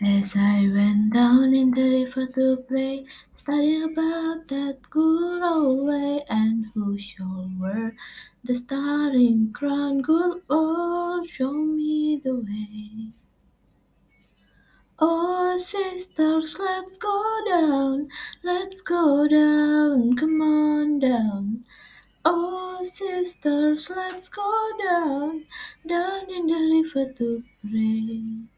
As I went down in the river to pray, studying about that good old way, and who shall wear the starring crown, good Lord, show me the way. Oh, sisters, let's go down, let's go down, come on down. Oh, sisters, let's go down, down in the river to pray.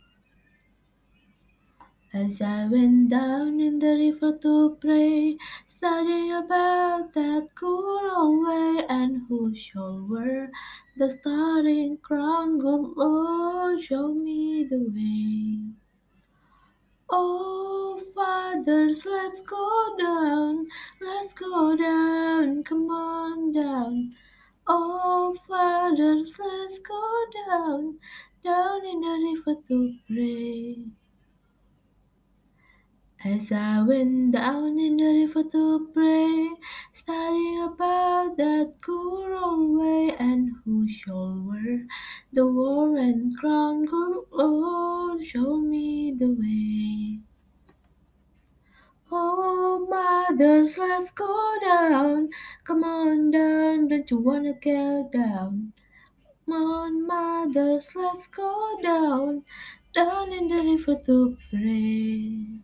As I went down in the river to pray, studying about that good old way, and who shall wear the starry crown, good Lord, show me the way. Oh, fathers, let's go down, let's go down, come on down. Oh, fathers, let's go down in the river to pray. As I went down in the river to pray, studying about that good old way, and who shall wear the war and crown, good Lord, show me the way. Oh, mothers, let's go down. Come on down, don't you wanna go down? Come on, mothers, let's go down, down in the river to pray.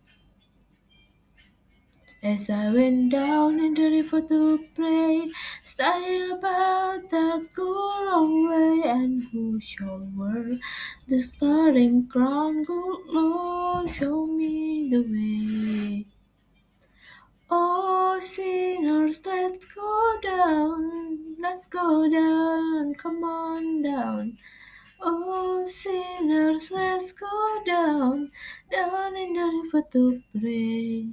As I went down in the river to pray, studying about that good old way, and who shall wear the starring crown, good Lord, show me the way. Oh, sinners, let's go down, let's go down, come on down. Oh, sinners, let's go down, down in the river to pray.